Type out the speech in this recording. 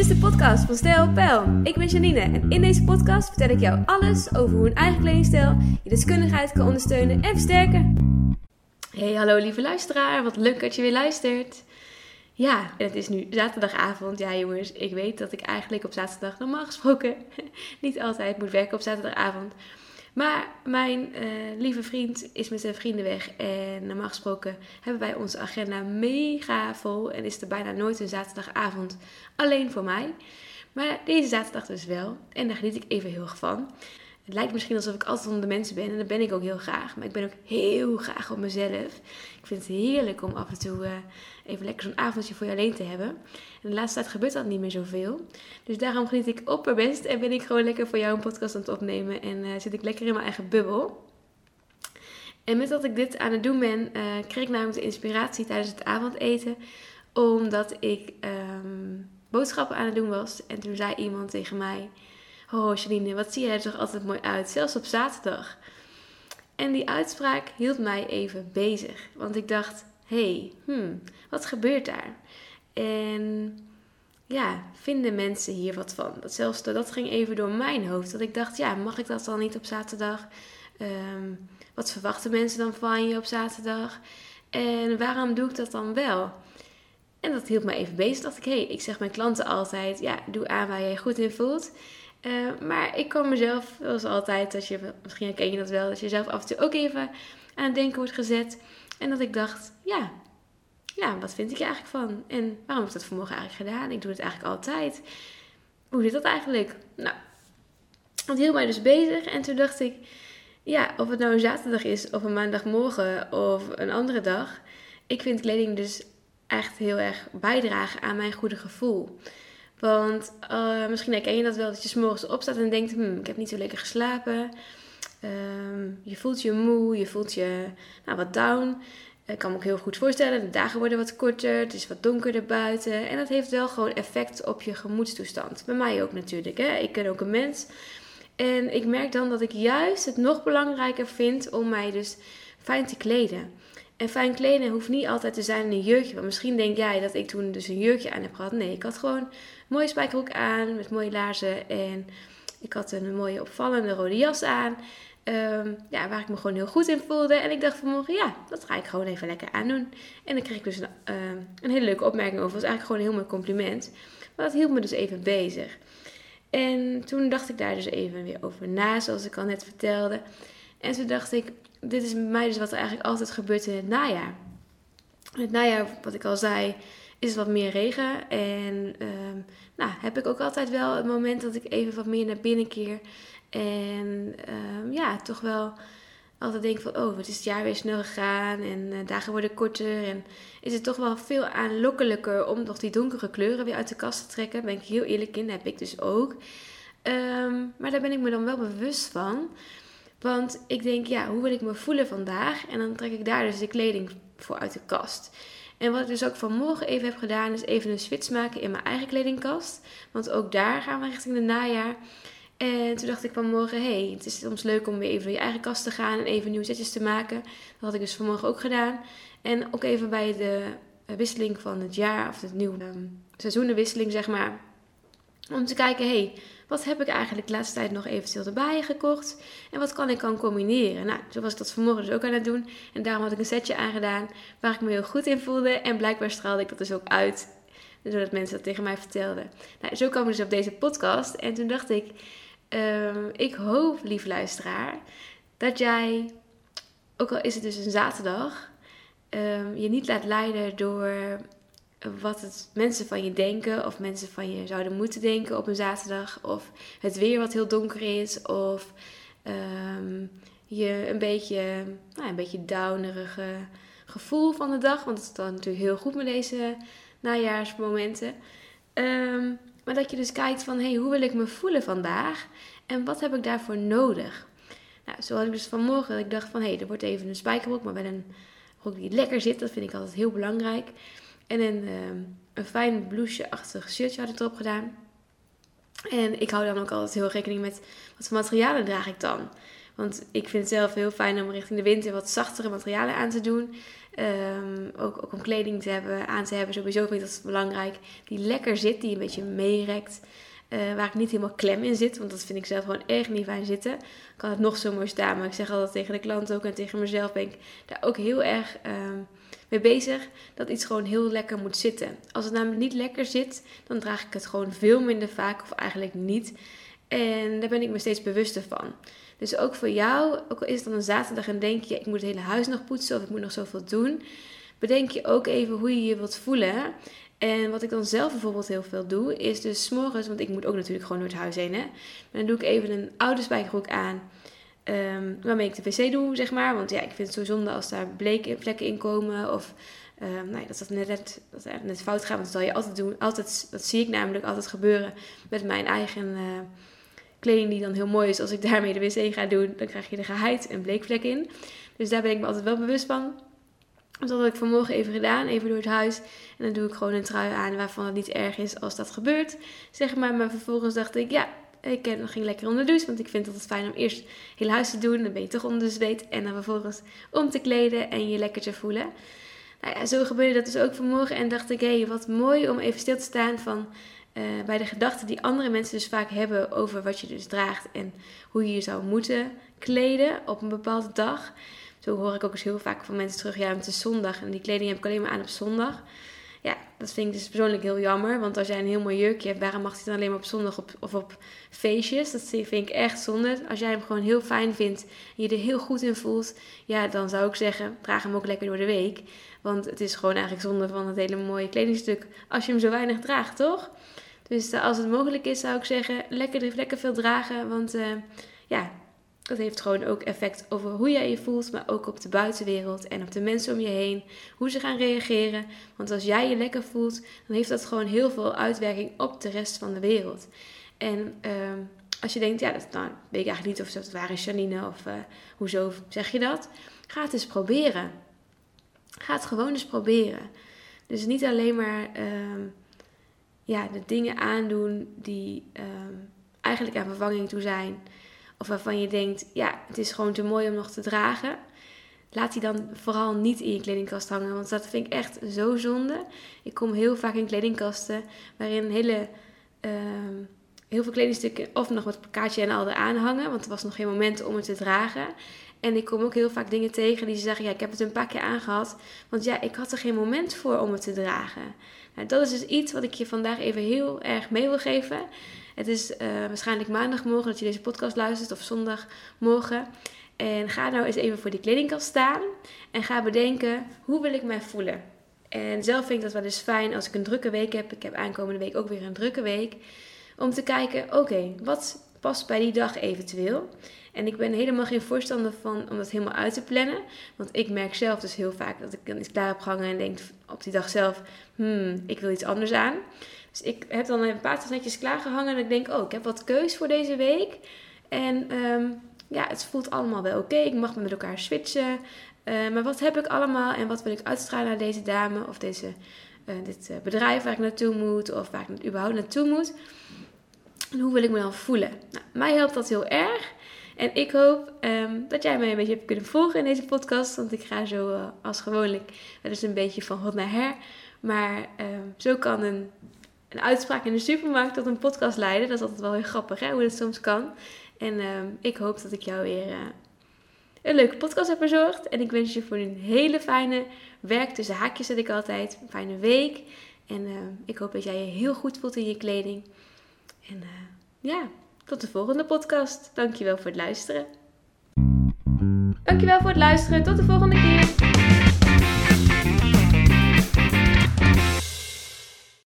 is de podcast van Stijl Pijl. Ik ben Janine en in deze podcast vertel ik jou alles over hoe een eigen kledingstijl je deskundigheid kan ondersteunen en versterken. Hey, hallo lieve luisteraar, wat leuk dat je weer luistert. Ja, het is nu zaterdagavond. Ja, jongens, ik weet dat ik eigenlijk op zaterdag normaal gesproken niet altijd moet werken op zaterdagavond. Maar mijn uh, lieve vriend is met zijn vrienden weg. En normaal gesproken hebben wij onze agenda mega vol. En is er bijna nooit een zaterdagavond alleen voor mij. Maar deze zaterdag dus wel. En daar geniet ik even heel erg van. Het lijkt misschien alsof ik altijd onder de mensen ben. En dat ben ik ook heel graag. Maar ik ben ook heel graag op mezelf. Ik vind het heerlijk om af en toe uh, even lekker zo'n avondje voor je alleen te hebben. En de laatste tijd gebeurt dat niet meer zoveel. Dus daarom geniet ik opperbest. En ben ik gewoon lekker voor jou een podcast aan het opnemen. En uh, zit ik lekker in mijn eigen bubbel. En met dat ik dit aan het doen ben, uh, kreeg ik namelijk de inspiratie tijdens het avondeten. Omdat ik um, boodschappen aan het doen was. En toen zei iemand tegen mij... Oh, Janine, wat zie jij er toch altijd mooi uit, zelfs op zaterdag. En die uitspraak hield mij even bezig, want ik dacht: hey, hmm, wat gebeurt daar? En ja, vinden mensen hier wat van? Dat, zelfs, dat ging even door mijn hoofd. Dat ik dacht: ja, mag ik dat dan niet op zaterdag? Um, wat verwachten mensen dan van je op zaterdag? En waarom doe ik dat dan wel? En dat hield me even bezig. Dacht ik, hé, hey, ik zeg mijn klanten altijd: ja, doe aan waar je goed in voelt. Uh, maar ik kwam mezelf, zoals altijd, dat je, misschien herken je dat wel, dat je zelf af en toe ook even aan het denken wordt gezet. En dat ik dacht, ja, ja, wat vind ik er eigenlijk van? En waarom heb ik dat vanmorgen eigenlijk gedaan? Ik doe het eigenlijk altijd. Hoe zit dat eigenlijk? Nou, het hield mij dus bezig. En toen dacht ik, ja, of het nou een zaterdag is of een maandagmorgen of een andere dag. Ik vind kleding dus echt heel erg bijdragen aan mijn goede gevoel. Want uh, misschien herken je dat wel, dat je s'morgens opstaat en denkt, hm, ik heb niet zo lekker geslapen. Um, je voelt je moe, je voelt je nou, wat down. Ik kan me ook heel goed voorstellen, de dagen worden wat korter, het is wat donkerder buiten. En dat heeft wel gewoon effect op je gemoedstoestand. Bij mij ook natuurlijk, hè? ik ben ook een mens. En ik merk dan dat ik juist het nog belangrijker vind om mij dus fijn te kleden. En fijn kleden hoeft niet altijd te zijn in een jurkje. Want misschien denk jij dat ik toen dus een jurkje aan heb gehad. Nee, ik had gewoon mooie spijkerbroek aan met mooie laarzen. En ik had een mooie opvallende rode jas aan. Um, ja, waar ik me gewoon heel goed in voelde. En ik dacht vanmorgen, ja, dat ga ik gewoon even lekker aandoen. En dan kreeg ik dus een, uh, een hele leuke opmerking over. Was eigenlijk gewoon een heel mooi compliment. Maar dat hield me dus even bezig. En toen dacht ik daar dus even weer over na, zoals ik al net vertelde. En toen dacht ik, dit is mij dus wat er eigenlijk altijd gebeurt in het najaar. In het najaar, wat ik al zei, is wat meer regen. En um, nou, heb ik ook altijd wel het moment dat ik even wat meer naar binnen keer. En um, ja, toch wel altijd denk van, oh, wat is het jaar weer snel gegaan. En uh, dagen worden korter. En is het toch wel veel aanlokkelijker om nog die donkere kleuren weer uit de kast te trekken. Ben ik heel eerlijk in, dat heb ik dus ook. Um, maar daar ben ik me dan wel bewust van. Want ik denk, ja, hoe wil ik me voelen vandaag? En dan trek ik daar dus de kleding voor uit de kast. En wat ik dus ook vanmorgen even heb gedaan, is even een switch maken in mijn eigen kledingkast. Want ook daar gaan we richting de najaar. En toen dacht ik vanmorgen, hé, hey, het is soms leuk om weer even door je eigen kast te gaan en even nieuwe setjes te maken. Dat had ik dus vanmorgen ook gedaan. En ook even bij de wisseling van het jaar, of de nieuwe um, seizoenenwisseling, zeg maar. Om te kijken, hé, hey, wat heb ik eigenlijk de laatste tijd nog eventueel erbij gekocht? En wat kan ik dan combineren? Nou, zo was ik dat vanmorgen dus ook aan het doen. En daarom had ik een setje aangedaan waar ik me heel goed in voelde. En blijkbaar straalde ik dat dus ook uit, zodat mensen dat tegen mij vertelden. Nou, zo kwam ik dus op deze podcast. En toen dacht ik, um, ik hoop, lief luisteraar, dat jij, ook al is het dus een zaterdag, um, je niet laat leiden door wat het mensen van je denken of mensen van je zouden moeten denken op een zaterdag. Of het weer wat heel donker is. Of um, je een beetje, nou, een beetje downerige gevoel van de dag. Want het is dan natuurlijk heel goed met deze najaarsmomenten. Um, maar dat je dus kijkt van, hey, hoe wil ik me voelen vandaag? En wat heb ik daarvoor nodig? Nou, zo had ik dus vanmorgen, ik dacht van, hé, hey, er wordt even een spijkerbroek, maar wel een broek die lekker zit. Dat vind ik altijd heel belangrijk. En een, um, een fijn blouseje-achtig shirtje had ik erop gedaan. En ik hou dan ook altijd heel rekening met wat voor materialen draag ik dan. Want ik vind het zelf heel fijn om richting de winter wat zachtere materialen aan te doen. Um, ook, ook om kleding te hebben, aan te hebben, sowieso vind ik dat belangrijk. Die lekker zit, die een beetje meerekt. Uh, waar ik niet helemaal klem in zit, want dat vind ik zelf gewoon erg niet fijn zitten. Kan het nog zo mooi staan, maar ik zeg altijd tegen de klant ook en tegen mezelf ben ik daar ook heel erg um, mee bezig dat iets gewoon heel lekker moet zitten. Als het namelijk niet lekker zit, dan draag ik het gewoon veel minder vaak of eigenlijk niet. En daar ben ik me steeds bewuster van. Dus ook voor jou, ook al is het dan een zaterdag en denk je, ik moet het hele huis nog poetsen of ik moet nog zoveel doen, bedenk je ook even hoe je je wilt voelen. En wat ik dan zelf bijvoorbeeld heel veel doe, is dus s'morgens, want ik moet ook natuurlijk gewoon door het huis heen, hè. Dan doe ik even een oude spijkerbroek aan, um, waarmee ik de wc doe, zeg maar. Want ja, ik vind het zo zonde als daar vlekken in komen of um, nou dat dat net, dat net fout gaat. Want dat zal je altijd doen. Altijd, dat zie ik namelijk altijd gebeuren met mijn eigen... Uh, kleding die dan heel mooi is. Als ik daarmee de wc ga doen, dan krijg je er geheid en bleekvlek in. Dus daar ben ik me altijd wel bewust van. Dus dat had ik vanmorgen even gedaan, even door het huis. En dan doe ik gewoon een trui aan waarvan het niet erg is als dat gebeurt. Zeg maar, maar vervolgens dacht ik, ja, ik ging lekker onder. Want ik vind het altijd fijn om eerst heel huis te doen. Dan ben je toch onder de zweet. En dan vervolgens om te kleden en je lekker te voelen. Nou ja, zo gebeurde dat dus ook vanmorgen. En dacht ik, hé, hey, wat mooi om even stil te staan van uh, bij de gedachten die andere mensen dus vaak hebben over wat je dus draagt en hoe je je zou moeten kleden op een bepaalde dag. Zo hoor ik ook eens heel vaak van mensen terug, ja, het is zondag en die kleding heb ik alleen maar aan op zondag. Ja, dat vind ik dus persoonlijk heel jammer, want als jij een heel mooi jurkje hebt, waarom mag hij dan alleen maar op zondag op, of op feestjes? Dat vind ik echt zonde. Als jij hem gewoon heel fijn vindt en je er heel goed in voelt, ja, dan zou ik zeggen, draag hem ook lekker door de week. Want het is gewoon eigenlijk zonde van het hele mooie kledingstuk als je hem zo weinig draagt, toch? Dus uh, als het mogelijk is, zou ik zeggen, lekker, lekker veel dragen. Want uh, ja, dat heeft gewoon ook effect over hoe jij je voelt, maar ook op de buitenwereld en op de mensen om je heen. Hoe ze gaan reageren. Want als jij je lekker voelt, dan heeft dat gewoon heel veel uitwerking op de rest van de wereld. En uh, als je denkt, ja, dat nou, weet ik eigenlijk niet of dat waar is Janine of uh, hoezo zeg je dat? Ga het eens proberen. Ga het gewoon eens proberen. Dus niet alleen maar ehm, ja, de dingen aandoen die ehm, eigenlijk aan vervanging toe zijn. Of waarvan je denkt, ja, het is gewoon te mooi om nog te dragen. Laat die dan vooral niet in je kledingkast hangen. Want dat vind ik echt zo zonde. Ik kom heel vaak in kledingkasten waarin hele, ehm, heel veel kledingstukken of nog met kaartje en al eraan hangen. Want er was nog geen moment om het te dragen. En ik kom ook heel vaak dingen tegen die ze zeggen: Ja, ik heb het een paar keer aangehad. Want ja, ik had er geen moment voor om het te dragen. Nou, dat is dus iets wat ik je vandaag even heel erg mee wil geven. Het is uh, waarschijnlijk maandagmorgen dat je deze podcast luistert, of zondagmorgen. En ga nou eens even voor die kledingkast staan. En ga bedenken: hoe wil ik mij voelen? En zelf vind ik dat wel eens fijn als ik een drukke week heb. Ik heb aankomende week ook weer een drukke week. Om te kijken: oké, wat past bij die dag eventueel? En ik ben helemaal geen voorstander van om dat helemaal uit te plannen. Want ik merk zelf dus heel vaak dat ik dan iets klaar heb gehangen en denk op die dag zelf, hmm, ik wil iets anders aan. Dus ik heb dan een paar netjes klaargehangen en ik denk, oh, ik heb wat keus voor deze week. En um, ja, het voelt allemaal wel oké. Ik mag met elkaar switchen. Uh, maar wat heb ik allemaal en wat wil ik uitstralen naar deze dame of deze, uh, dit uh, bedrijf waar ik naartoe moet of waar ik überhaupt naartoe moet? En hoe wil ik me dan voelen? Nou, mij helpt dat heel erg. En ik hoop um, dat jij mij een beetje hebt kunnen volgen in deze podcast. Want ik ga zo als gewoonlijk wel eens een beetje van hot naar her. Maar um, zo kan een, een uitspraak in de supermarkt tot een podcast leiden. Dat is altijd wel heel grappig hè, hoe dat soms kan. En um, ik hoop dat ik jou weer uh, een leuke podcast heb bezorgd. En ik wens je voor een hele fijne werk tussen haakjes zet ik altijd. Een fijne week. En uh, ik hoop dat jij je heel goed voelt in je kleding. En uh, ja, tot de volgende podcast. Dankjewel voor het luisteren. Dankjewel voor het luisteren. Tot de volgende keer.